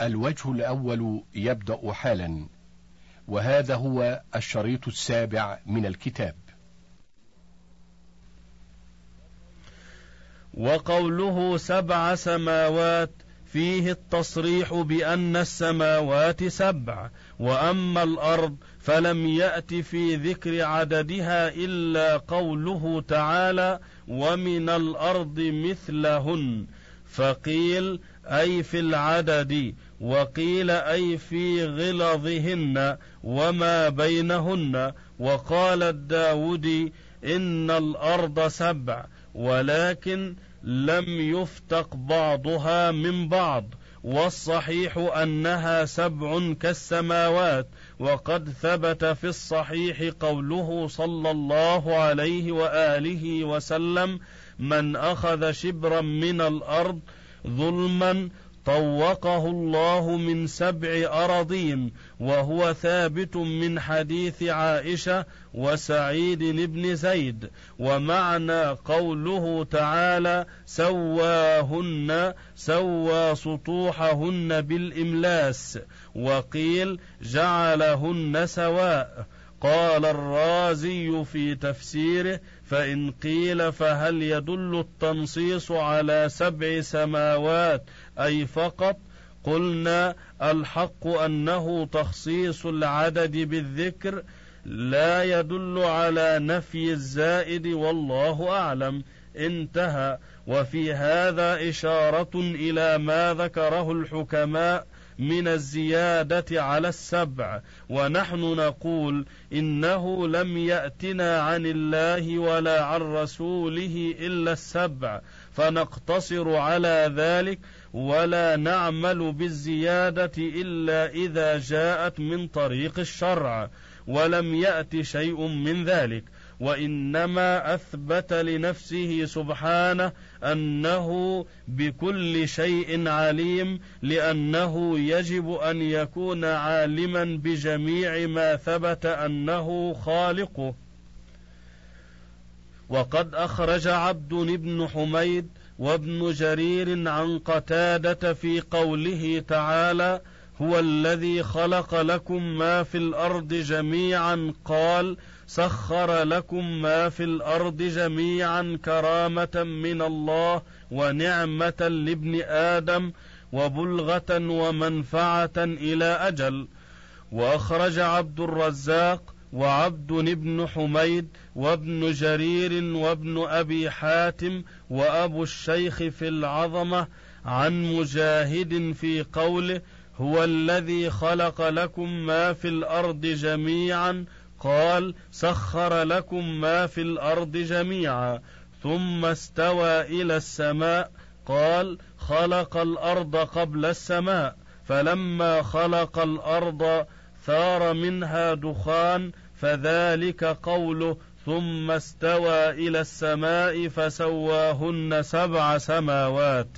الوجه الأول يبدأ حالا وهذا هو الشريط السابع من الكتاب. وقوله سبع سماوات فيه التصريح بأن السماوات سبع وأما الأرض فلم يأت في ذكر عددها إلا قوله تعالى ومن الأرض مثلهن. فقيل أي في العدد. وقيل أي في غلظهن وما بينهن وقال الداودي إن الأرض سبع ولكن لم يفتق بعضها من بعض والصحيح أنها سبع كالسماوات وقد ثبت في الصحيح قوله صلى الله عليه وآله وسلم من أخذ شبرا من الأرض ظلما طوقه الله من سبع أراضين وهو ثابت من حديث عائشة وسعيد بن زيد ومعنى قوله تعالى سواهن سوى سطوحهن بالإملاس وقيل جعلهن سواء. قال الرازي في تفسيره فإن قيل فهل يدل التنصيص على سبع سماوات أي فقط قلنا الحق أنه تخصيص العدد بالذكر لا يدل على نفي الزائد والله أعلم. انتهى. وفي هذا إشارة إلى ما ذكره الحكماء من الزيادة على السبع. ونحن نقول إنه لم يأتنا عن الله ولا عن رسوله إلا السبع. فنقتصر على ذلك ولا نعمل بالزيادة إلا إذا جاءت من طريق الشرع ولم يأت شيء من ذلك. وإنما أثبت لنفسه سبحانه أنه بكل شيء عليم لأنه يجب أن يكون عالما بجميع ما ثبت أنه خالقه. وقد أخرج عبد بن حميد وابن جرير عن قتادة في قوله تعالى هو الذي خلق لكم ما في الأرض جميعا قال سخر لكم ما في الأرض جميعا كرامة من الله ونعمة لابن آدم وبلغة ومنفعة إلى أجل وأخرج عبد الرزاق وعبد بن حميد وابن جرير وابن أبي حاتم وأبو الشيخ في العظمة عن مجاهد في قوله هو الذي خلق لكم ما في الأرض جميعا. قال سخر لكم ما في الأرض جميعا. ثم استوى إلى السماء. قال خلق الأرض قبل السماء. فلما خلق الأرض ثار منها دخان فذلك قوله ثم استوى إلى السماء فسواهن سبع سماوات.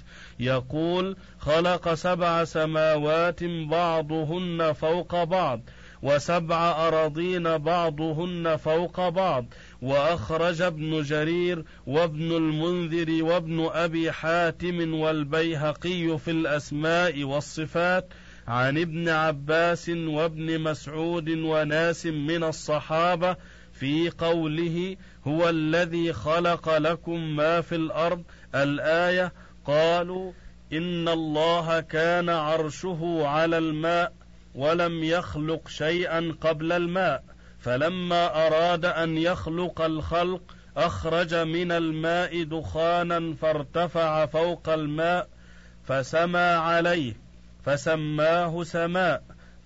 يقول خلق سبع سماوات بعضهن فوق بعض وسبع أراضين بعضهن فوق بعض. وأخرج ابن جرير وابن المنذر وابن أبي حاتم والبيهقي في الأسماء والصفات عن ابن عباس وابن مسعود وناس من الصحابة في قوله هو الذي خلق لكم ما في الأرض. الآية قالوا إن الله كان عرشه على الماء ولم يخلق شيئا قبل الماء. فلما أراد أن يخلق الخلق أخرج من الماء دخانا فارتفع فوق الماء فسما عليه. فسماه سماء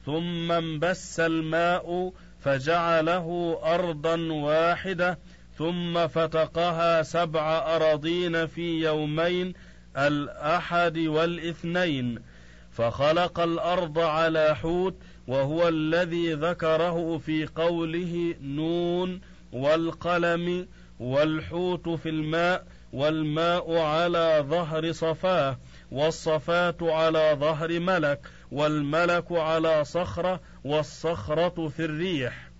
ثم انبس الماء فجعله أرضا واحدة ثم فتقها سبع أراضين في يومين الأحد والإثنين. فخلق الأرض على حوت وهو الذي ذكره في قوله نون والقلم والحوت في الماء والماء على ظهر صفاه. والصفات على ظهر ملك والملك على صخرة والصخرة في الريح.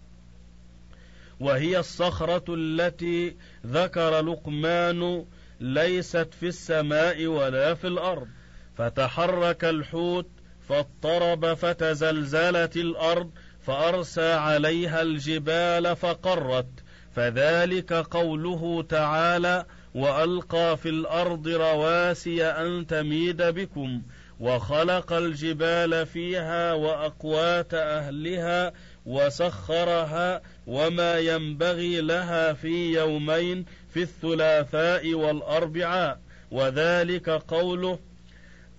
وهي الصخرة التي ذكر لقمان ليست في السماء ولا في الأرض. فتحرك الحوت فاضطرب فتزلزلت الأرض فأرسى عليها الجبال فقرت. فذلك قوله تعالى وألقى في الأرض رواسي أن تميد بكم وخلق الجبال فيها وأقوات أهلها وسخرها وما ينبغي لها في يومين في الثلاثاء والأربعاء. وذلك قوله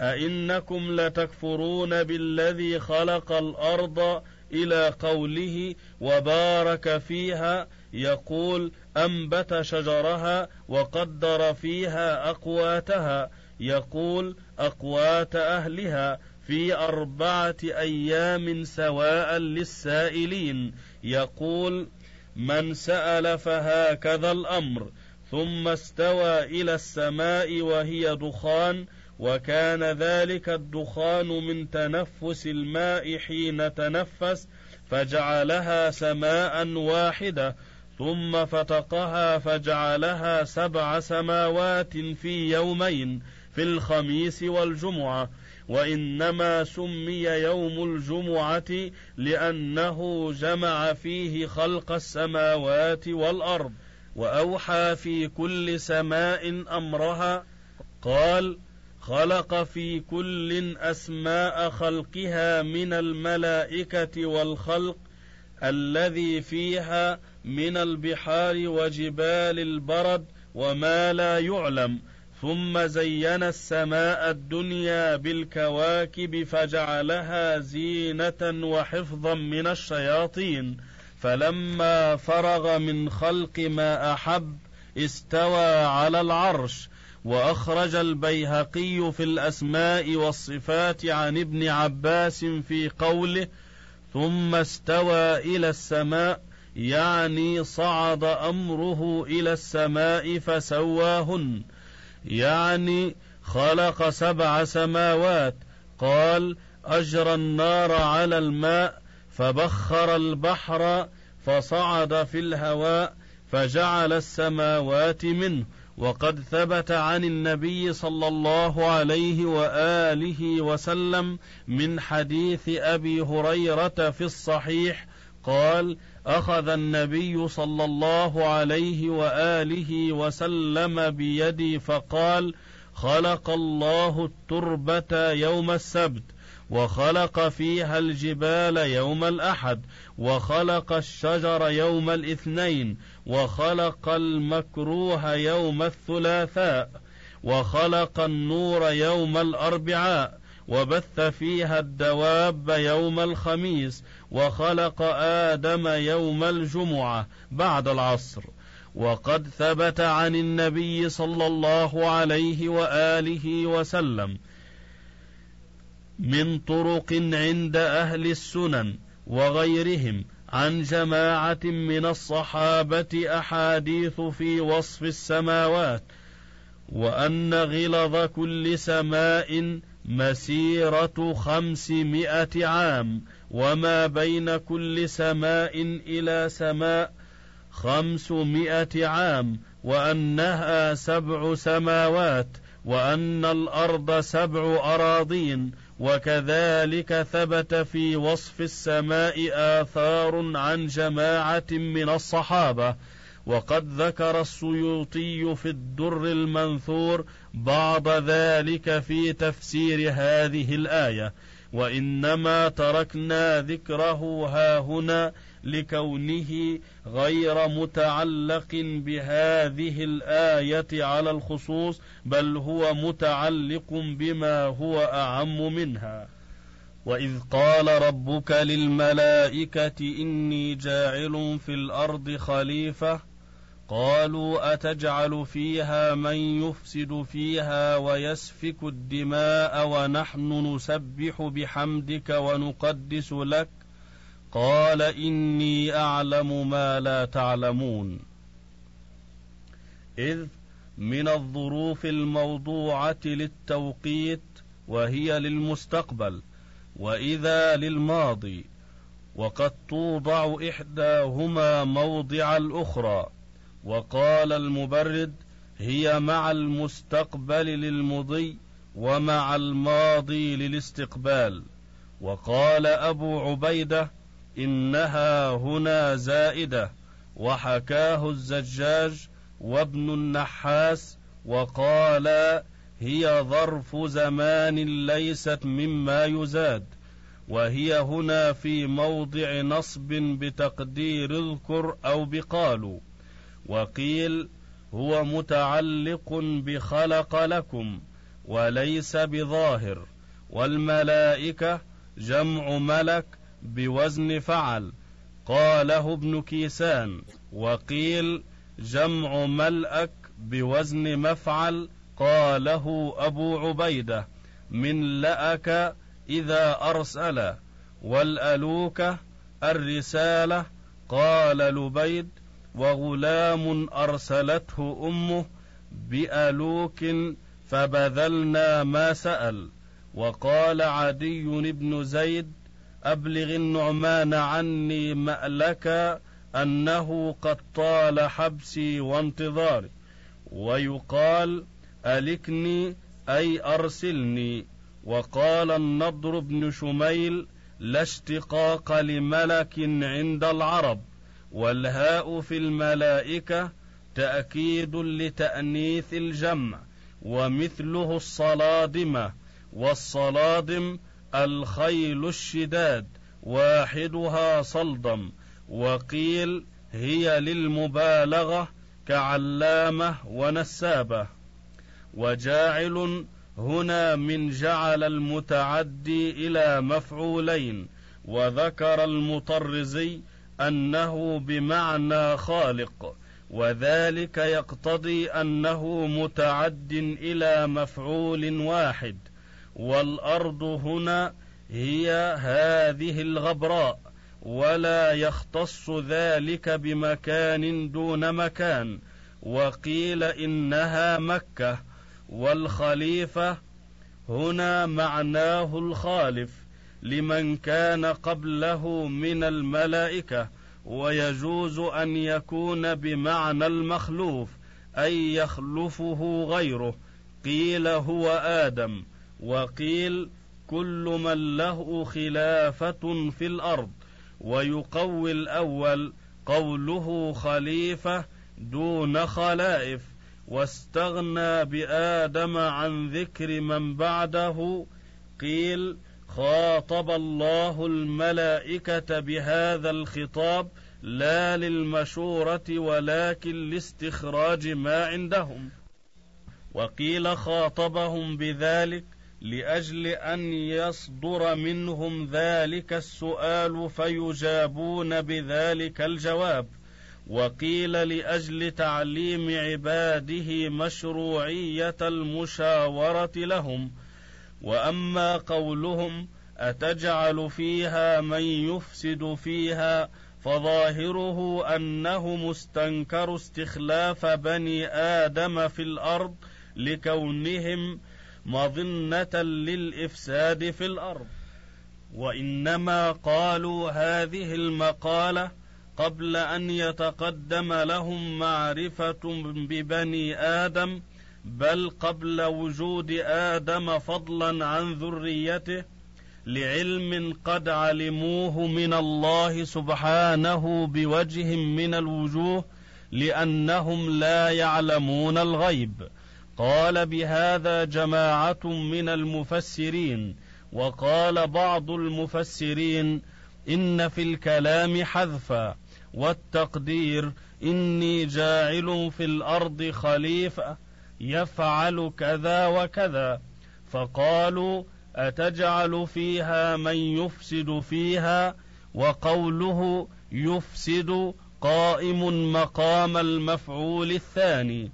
أئنكم لتكفرون بالذي خلق الأرض إلى قوله وبارك فيها يقول أنبت شجرها وقدر فيها أقواتها. يقول أقوات أهلها في أربعة أيام سواء للسائلين. يقول من سأل فهكذا الأمر. ثم استوى إلى السماء وهي دخان وكان ذلك الدخان من تنفس الماء حين تنفس فجعلها سماء واحدة. ثم فتقها فجعلها سبع سماوات في يومين في الخميس والجمعة. وإنما سمي يوم الجمعة لأنه جمع فيه خلق السماوات والأرض وأوحى في كل سماء أمرها. قال خلق في كل أسماء خلقها من الملائكة والخلق الذي فيها من البحار وجبال البرد وما لا يعلم ثم زين السماء الدنيا بالكواكب فجعلها زينة وحفظا من الشياطين. فلما فرغ من خلق ما أحب استوى على العرش وأخرج البيهقي في الأسماء والصفات عن ابن عباس في قوله ثم استوى إلى السماء يعني صعد أمره إلى السماء فسواهن. يعني خلق سبع سماوات. قال أجرى النار على الماء فبخر البحر فصعد في الهواء فجعل السماوات منه. وقد ثبت عن النبي صلى الله عليه وآله وسلم من حديث أبي هريرة في الصحيح قال أخذ النبي صلى الله عليه وآله وسلم بيدي فقال خلق الله التربة يوم السبت وخلق فيها الجبال يوم الأحد وخلق الشجر يوم الاثنين وخلق المكروه يوم الثلاثاء وخلق النور يوم الأربعاء وبث فيها الدواب يوم الخميس وخلق آدم يوم الجمعة بعد العصر. وقد ثبت عن النبي صلى الله عليه وآله وسلم من طرق عند أهل السنن وغيرهم عن جماعة من الصحابة أحاديث في وصف السماوات وأن غلظ كل سماء مسيرة خمسمائة عام وما بين كل سماء إلى سماء خمسمائة عام وأنها سبع سماوات وأن الأرض سبع أراضين وكذلك ثبت في وصف السماء آثار عن جماعة من الصحابة. وقد ذكر السيوطي في الدر المنثور بعض ذلك في تفسير هذه الآية وإنما تركنا ذكره ها هنا لكونه غير متعلق بهذه الآية على الخصوص بل هو متعلق بما هو أعم منها. وإذ قال ربك للملائكة إني جاعل في الأرض خليفة قالوا أتجعل فيها من يفسد فيها ويسفك الدماء ونحن نسبح بحمدك ونقدس لك؟ قال إني أعلم ما لا تعلمون. إذ من الظروف الموضوعة للتوقيت وهي للمستقبل وإذا للماضي وقد توضع إحداهما موضع الأخرى وقال المبرد هي مع المستقبل للمضي ومع الماضي للاستقبال. وقال أبو عبيدة إنها هنا زائدة وحكاه الزجاج وابن النحاس وقال هي ظرف زمان ليست مما يزاد وهي هنا في موضع نصب بتقدير اذكر أو بقالوا. وقيل هو متعلق بخلق لكم وليس بظاهر والملائكة جمع ملك بوزن فعل قاله ابن كيسان وقيل جمع ملأك بوزن مفعل قاله أبو عبيدة من لأك إذا أرسل والألوكة الرسالة قال لبيد وغلام أرسلته أمه بألوك فبذلنا ما سأل. وقال عدي بن زيد أبلغ النعمان عني مألك أنه قد طال حبسي وانتظاري. ويقال ألكني أي أرسلني. وقال النضر بن شميل لا اشتقاق لملك عند العرب. والهاء في الملائكة تأكيد لتأنيث الجمع ومثله الصلادمة والصلادم الخيل الشداد واحدها صلدم وقيل هي للمبالغة كعلامة ونسابة. وجاعل هنا من جعل المتعدي إلى مفعولين وذكر المطرزي أنه بمعنى خالق وذلك يقتضي أنه متعد إلى مفعول واحد والأرض هنا هي هذه الغبراء ولا يختص ذلك بمكان دون مكان وقيل إنها مكة والخليفة هنا معناه الخالف. لمن كان قبله من الملائكة ويجوز أن يكون بمعنى المخلوف أي يخلفه غيره. قيل هو آدم وقيل كل من له خلافة في الأرض. ويقوي الأول قوله خليفة دون خلائف. واستغنى بآدم عن ذكر من بعده قيل خاطب الله الملائكة بهذا الخطاب لا للمشورة ولكن لاستخراج ما عندهم. وقيل خاطبهم بذلك لأجل أن يصدر منهم ذلك السؤال فيجابون بذلك الجواب. وقيل لأجل تعليم عباده مشروعية المشاورة لهم. وأما قولهم أتجعل فيها من يفسد فيها فظاهره أنه مستنكر استخلاف بني آدم في الأرض لكونهم مظنة للإفساد في الأرض. وإنما قالوا هذه المقالة قبل أن يتقدم لهم معرفة ببني آدم بل قبل وجود آدم فضلا عن ذريته لعلم قد علموه من الله سبحانه بوجه من الوجوه لأنهم لا يعلمون الغيب. قال بهذا جماعة من المفسرين وقال بعض المفسرين إن في الكلام حذفا والتقدير إني جاعل في الأرض خليفة يفعل كذا وكذا. فقالوا أتجعل فيها من يفسد فيها؟ وقوله يفسد قائم مقام المفعول الثاني.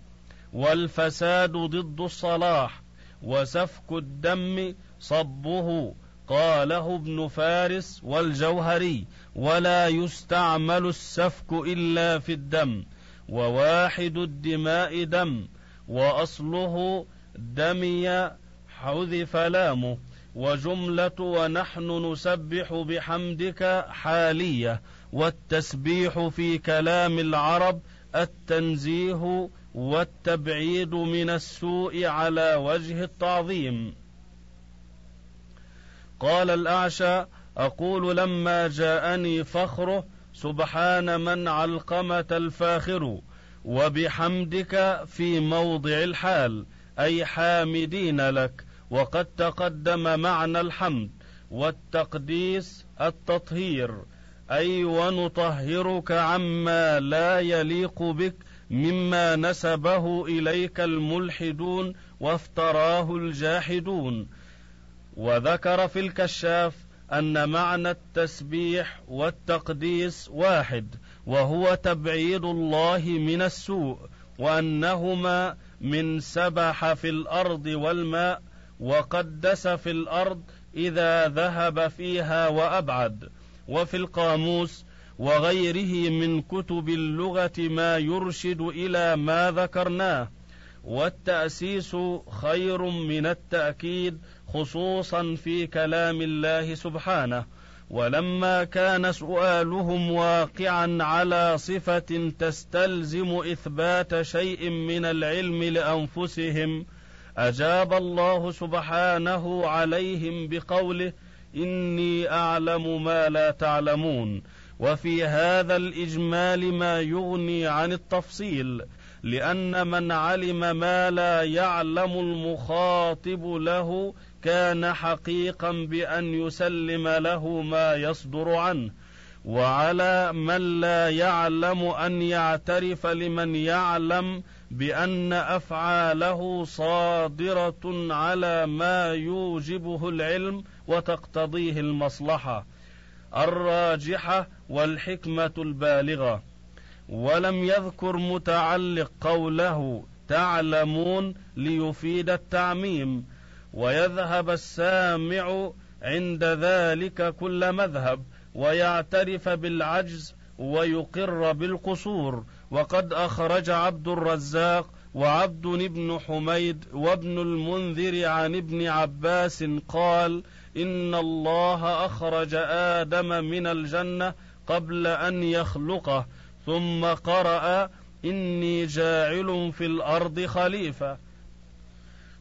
والفساد ضد الصلاح وسفك الدم صبه قاله ابن فارس والجوهري. ولا يستعمل السفك إلا في الدم وواحد الدماء دم. وأصله دمي حذف لامه وجملة ونحن نسبح بحمدك حالية والتسبيح في كلام العرب التنزيه والتبعيد من السوء على وجه التعظيم. قال الأعشى أقول لما جاءني فخره سبحان من علقمة الفاخر. وبحمدك في موضع الحال أي حامدين لك وقد تقدم معنى الحمد والتقديس التطهير أي ونطهرك عما لا يليق بك مما نسبه إليك الملحدون وافتراه الجاحدون. وذكر في الكشاف أن معنى التسبيح والتقديس واحد وهو تبعيد الله من السوء وأنهما من سبح في الأرض والماء وقدس في الأرض إذا ذهب فيها وأبعد وفي القاموس وغيره من كتب اللغة ما يرشد إلى ما ذكرناه. والتأسيس خير من التأكيد خصوصا في كلام الله سبحانه. ولما كان سؤالهم واقعا على صفة تستلزم إثبات شيء من العلم لأنفسهم أجاب الله سبحانه عليهم بقوله إني أعلم ما لا تعلمون. وفي هذا الإجمال ما يغني عن التفصيل لأن من علم ما لا يعلم المخاطب له كان حقيقا بأن يسلم له ما يصدر عنه وعلى من لا يعلم أن يعترف لمن يعلم بأن أفعاله صادرة على ما يوجبه العلم وتقتضيه المصلحة الراجحة والحكمة البالغة. ولم يذكر متعلق قوله تعلمون ليفيد التعميم ويذهب السامع عند ذلك كل مذهب ويعترف بالعجز ويقر بالقصور. وقد أخرج عبد الرزاق وعبد بن حميد وابن المنذر عن ابن عباس قال إن الله أخرج آدم من الجنة قبل أن يخلقه ثم قرأ إني جاعل في الأرض خليفة.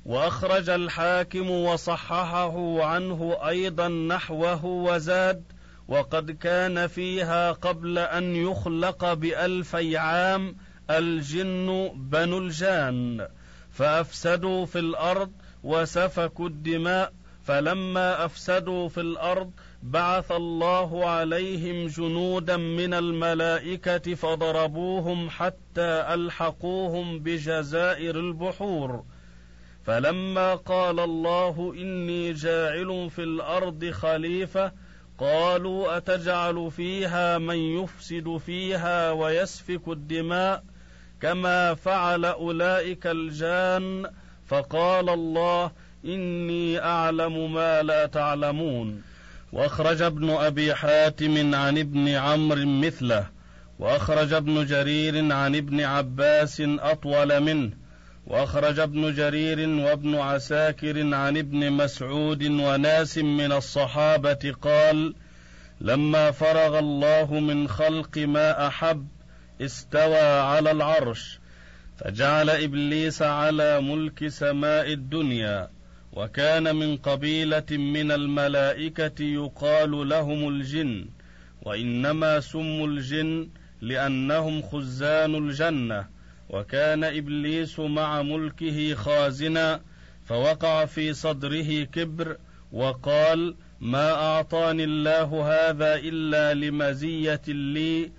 وأخرج الحاكم وصححه عنه أيضا نحوه وزاد وقد كان فيها قبل أن يخلق بألفي عام الجن بنو الجان فأفسدوا في الأرض وسفكوا الدماء فلما أفسدوا في الأرض بعث الله عليهم جنودا من الملائكة فضربوهم حتى ألحقوهم بجزائر البحور. فلما قال الله إني جاعل في الأرض خليفة قالوا أتجعل فيها من يفسد فيها ويسفك الدماء كما فعل أولئك الجان؟ فقال الله إني أعلم ما لا تعلمون. وأخرج ابن أبي حاتم عن ابن عمرو مثله وأخرج ابن جرير عن ابن عباس أطول منه وأخرج ابن جرير وابن عساكر عن ابن مسعود وناس من الصحابة قال لما فرغ الله من خلق ما أحب استوى على العرش فجعل إبليس على ملك سماء الدنيا وكان من قبيلة من الملائكة يقال لهم الجن وإنما سموا الجن لأنهم خزان الجنة وكان إبليس مع ملكه خازنا فوقع في صدره كبر وقال ما أعطاني الله هذا إلا لمزية لي.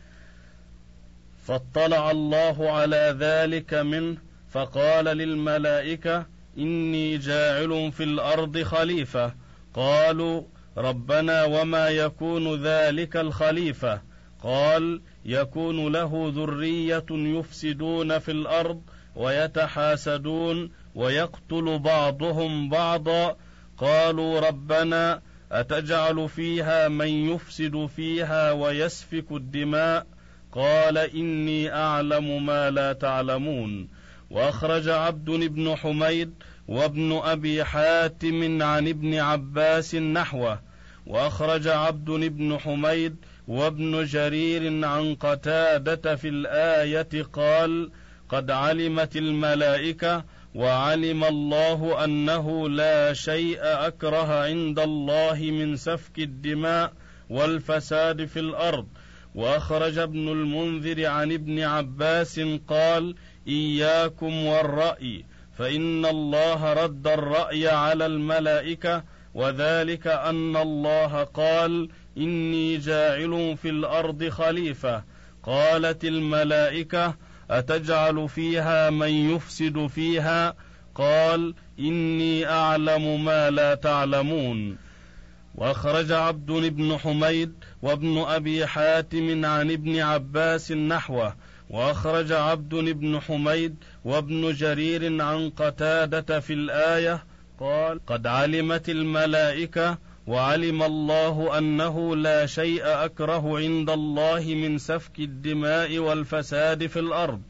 فاطلع الله على ذلك منه فقال للملائكة إني جاعل في الأرض خليفة. قالوا ربنا وما يكون ذلك الخليفة. قال يكون له ذرية يفسدون في الأرض ويتحاسدون ويقتل بعضهم بعضا. قالوا ربنا أتجعل فيها من يفسد فيها ويسفك الدماء؟ قال إني أعلم ما لا تعلمون. وأخرج عبد بن حميد وابن أبي حاتم عن ابن عباس نحوه. وأخرج عبد بن حميد وابن جرير عن قتادة في الآية قال قد علمت الملائكة وعلم الله أنه لا شيء أكره عند الله من سفك الدماء والفساد في الأرض وأخرج ابن المنذر عن ابن عباس قال إياكم والرأي فإن الله رد الرأي على الملائكة وذلك أن الله قال إني جاعل في الأرض خليفة. قالت الملائكة أتجعل فيها من يفسد فيها؟ قال إني أعلم ما لا تعلمون. وأخرج عبد بن حميد وابن أبي حاتم عن ابن عباس نحوه. وأخرج عبد بن حميد وابن جرير عن قتادة في الآية قال قد علمت الملائكة وعلم الله أنه لا شيء أكره عند الله من سفك الدماء والفساد في الأرض.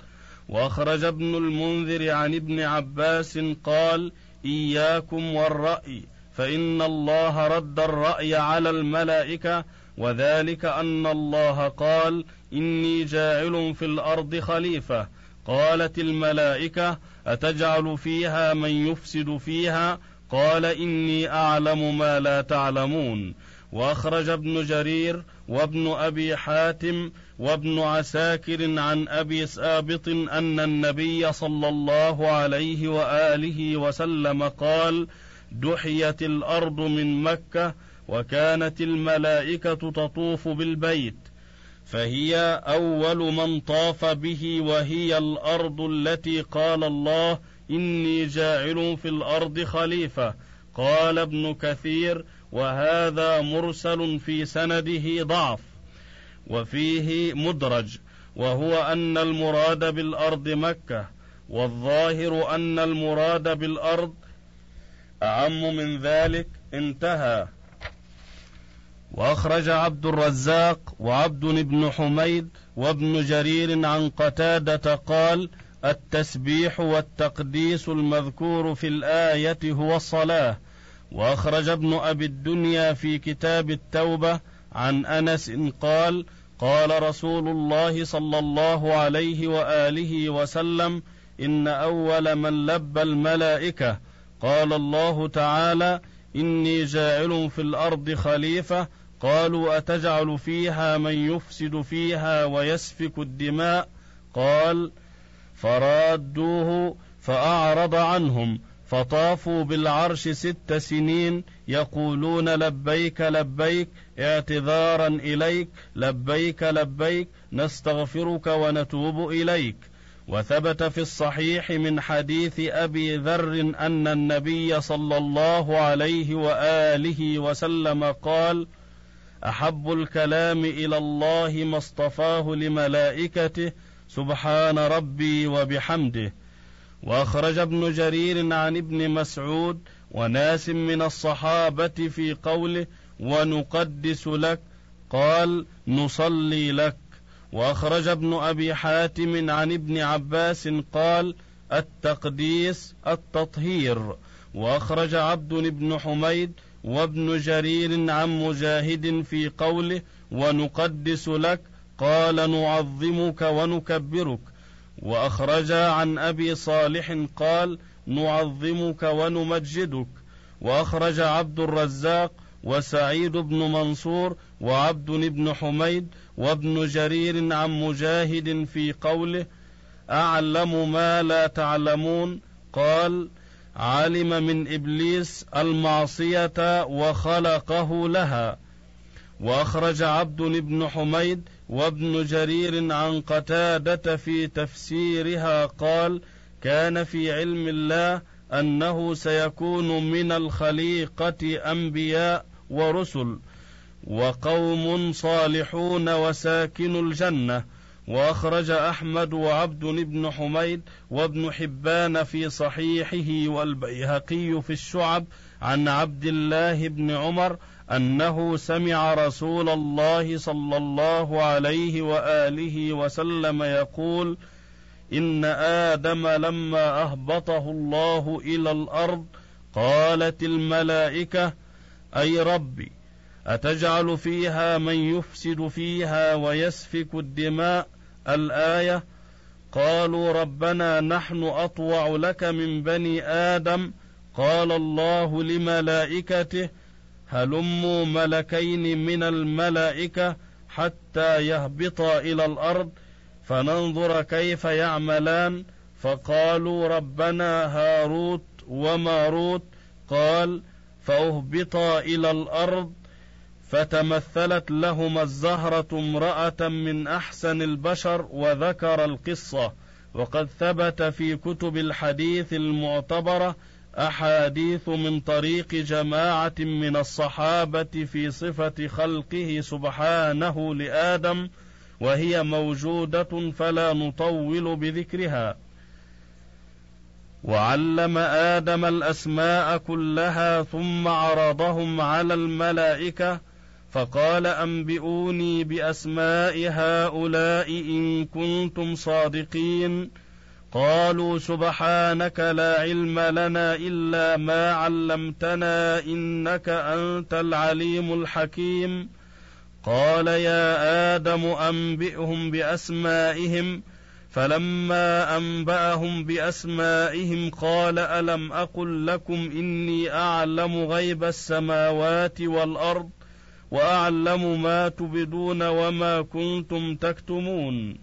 وأخرج ابن المنذر عن ابن عباس قال إياكم والرأي فإن الله رد الرأي على الملائكة وذلك أن الله قال إني جاعل في الأرض خليفة. قالت الملائكة أتجعل فيها من يفسد فيها؟ قال إني أعلم ما لا تعلمون. وأخرج ابن جرير وابن أبي حاتم وابن عساكر عن أبي سابط أن النبي صلى الله عليه وآله وسلم قال دحيت الأرض من مكة وكانت الملائكة تطوف بالبيت فهي أول من طاف به وهي الأرض التي قال الله إني جاعل في الأرض خليفة قال ابن كثير وهذا مرسل في سنده ضعف وفيه مدرج وهو أن المراد بالأرض مكة والظاهر أن المراد بالأرض أعم من ذلك انتهى. وأخرج عبد الرزاق وعبد بن حميد وابن جرير عن قتادة قال التسبيح والتقديس المذكور في الآية هو الصلاة. وأخرج ابن أبي الدنيا في كتاب التوبة عن أنس قال قال رسول الله صلى الله عليه وآله وسلم إن أول من لبى الملائكة. قال الله تعالى إني جاعل في الأرض خليفة. قالوا أتجعل فيها من يفسد فيها ويسفك الدماء؟ قال فرادوه فاعرض عنهم فطافوا بالعرش ست سنين يقولون لبيك لبيك اعتذارا اليك لبيك لبيك نستغفرك ونتوب اليك. وثبت في الصحيح من حديث ابي ذر ان النبي صلى الله عليه واله وسلم قال احب الكلام إلى الله ما اصطفاه لملائكته سبحان ربي وبحمده. وأخرج ابن جرير عن ابن مسعود وناس من الصحابة في قوله ونقدس لك قال نصلي لك وأخرج ابن أبي حاتم عن ابن عباس قال التقديس التطهير وأخرج عبد بن حميد وابن جرير عن مجاهد في قوله ونقدس لك قال نعظمك ونكبرك. واخرج عن أبي صالح قال نعظمك ونمجدك. وأخرج عبد الرزاق وسعيد بن منصور وعبد بن حميد وابن جرير عن مجاهد في قوله أعلم ما لا تعلمون. قال علم من إبليس المعصية وخلقه لها. وأخرج عبد بن حميد وابن جرير عن قتادة في تفسيرها قال كان في علم الله أنه سيكون من الخليقة أنبياء ورسل وقوم صالحون وساكن الجنة. وأخرج أحمد وعبد بن حميد وابن حبان في صحيحه والبيهقي في الشعب عن عبد الله بن عمر أنه سمع رسول الله صلى الله عليه وآله وسلم يقول إن آدم لما أهبطه الله إلى الأرض قالت الملائكة أي ربي أتجعل فيها من يفسد فيها ويسفك الدماء؟ الآية قالوا ربنا نحن أطوع لك من بني آدم قال الله لملائكته هلموا ملكين من الملائكة حتى يهبطا إلى الأرض فننظر كيف يعملان. فقالوا ربنا هاروت وماروت. قال فأهبطا إلى الأرض فتمثلت لهما الزهرة امرأة من أحسن البشر وذكر القصة. وقد ثبت في كتب الحديث المعتبرة أحاديث من طريق جماعة من الصحابة في صفة خلقه سبحانه لآدم وهي موجودة فلا نطول بذكرها. وعلم آدم الأسماء كلها ثم عرضهم على الملائكة فقال أنبئوني بأسماء هؤلاء إن كنتم صادقين. قالوا سبحانك لا علم لنا إلا ما علمتنا إنك أنت العليم الحكيم. قال يا آدم أنبئهم بأسمائهم فلما أنبأهم بأسمائهم قال ألم أقل لكم إني أعلم غيب السماوات والأرض وأعلم ما تبدون وما كنتم تكتمون.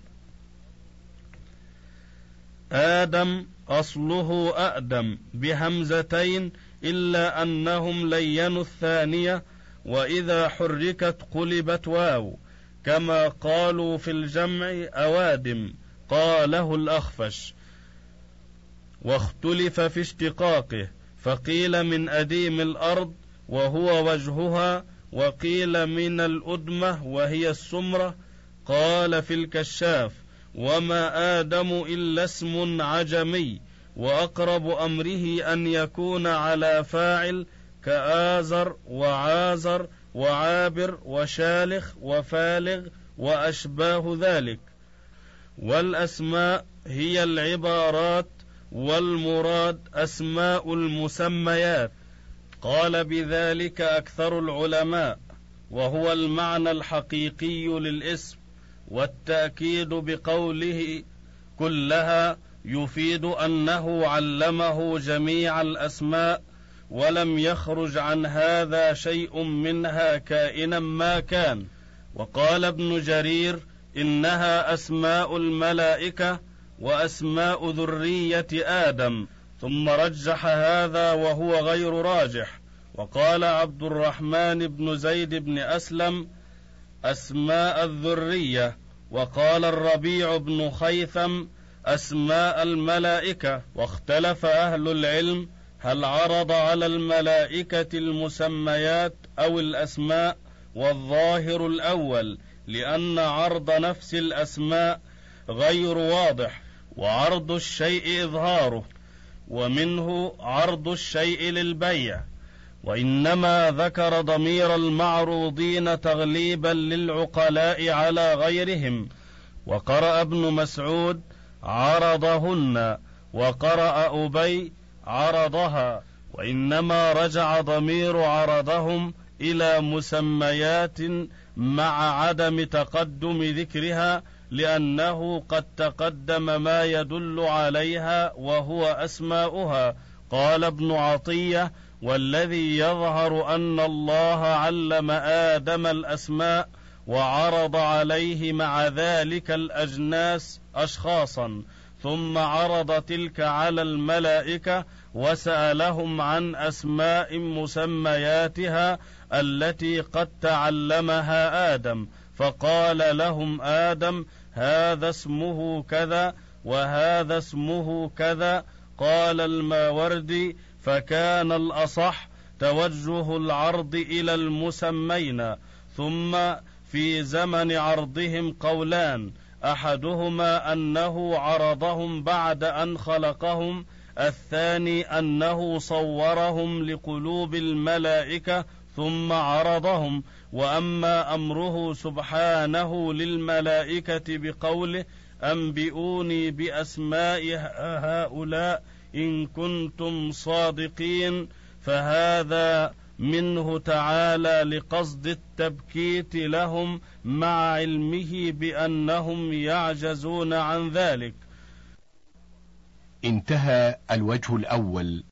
آدم أصله آدم بهمزتين إلا أنهم لينوا الثانية وإذا حركت قلبت واو كما قالوا في الجمع أوادم قاله الأخفش واختلف في اشتقاقه فقيل من أديم الأرض وهو وجهها وقيل من الأدمة وهي السمرة قال في الكشاف وما آدم إلا اسم عجمي وأقرب أمره أن يكون على فاعل كآزر وعازر وعابر وشالخ وفالغ وأشباه ذلك والأسماء هي العبارات والمراد أسماء المسميات قال بذلك أكثر العلماء وهو المعنى الحقيقي للاسم والتأكيد بقوله كلها يفيد أنه علمه جميع الأسماء ولم يخرج عن هذا شيء منها كائنا ما كان. وقال ابن جرير إنها أسماء الملائكة وأسماء ذرية آدم ثم رجح هذا وهو غير راجح. وقال عبد الرحمن بن زيد بن أسلم أسماء الذرية وقال الربيع بن خيثم أسماء الملائكة واختلف أهل العلم هل عرض على الملائكة المسميات أو الأسماء؟ والظاهر الأول لأن عرض نفس الأسماء غير واضح وعرض الشيء إظهاره ومنه عرض الشيء للبيع. وإنما ذكر ضمير المعروضين تغليبا للعقلاء على غيرهم. وقرأ ابن مسعود عرضهن وقرأ أبي عرضها. وإنما رجع ضمير عرضهم إلى مسميات مع عدم تقدم ذكرها لأنه قد تقدم ما يدل عليها وهو أسماؤها. قال ابن عطية والذي يظهر أن الله علم آدم الأسماء وعرض عليه مع ذلك الأجناس أشخاصا. ثم عرض تلك على الملائكة وسألهم عن أسماء مسمياتها التي قد تعلمها آدم. فقال لهم آدم هذا اسمه كذا وهذا اسمه كذا. قال الماوردي فكان الأصح توجه العرض إلى المسمين ثم في زمن عرضهم قولان أحدهما أنه عرضهم بعد أن خلقهم الثاني أنه صورهم لقلوب الملائكة ثم عرضهم وأما أمره سبحانه للملائكة بقوله أنبئوني بأسماء هؤلاء إن كنتم صادقين فهذا منه تعالى لقصد التبكيت لهم مع علمه بأنهم يعجزون عن ذلك. انتهى الوجه الأول.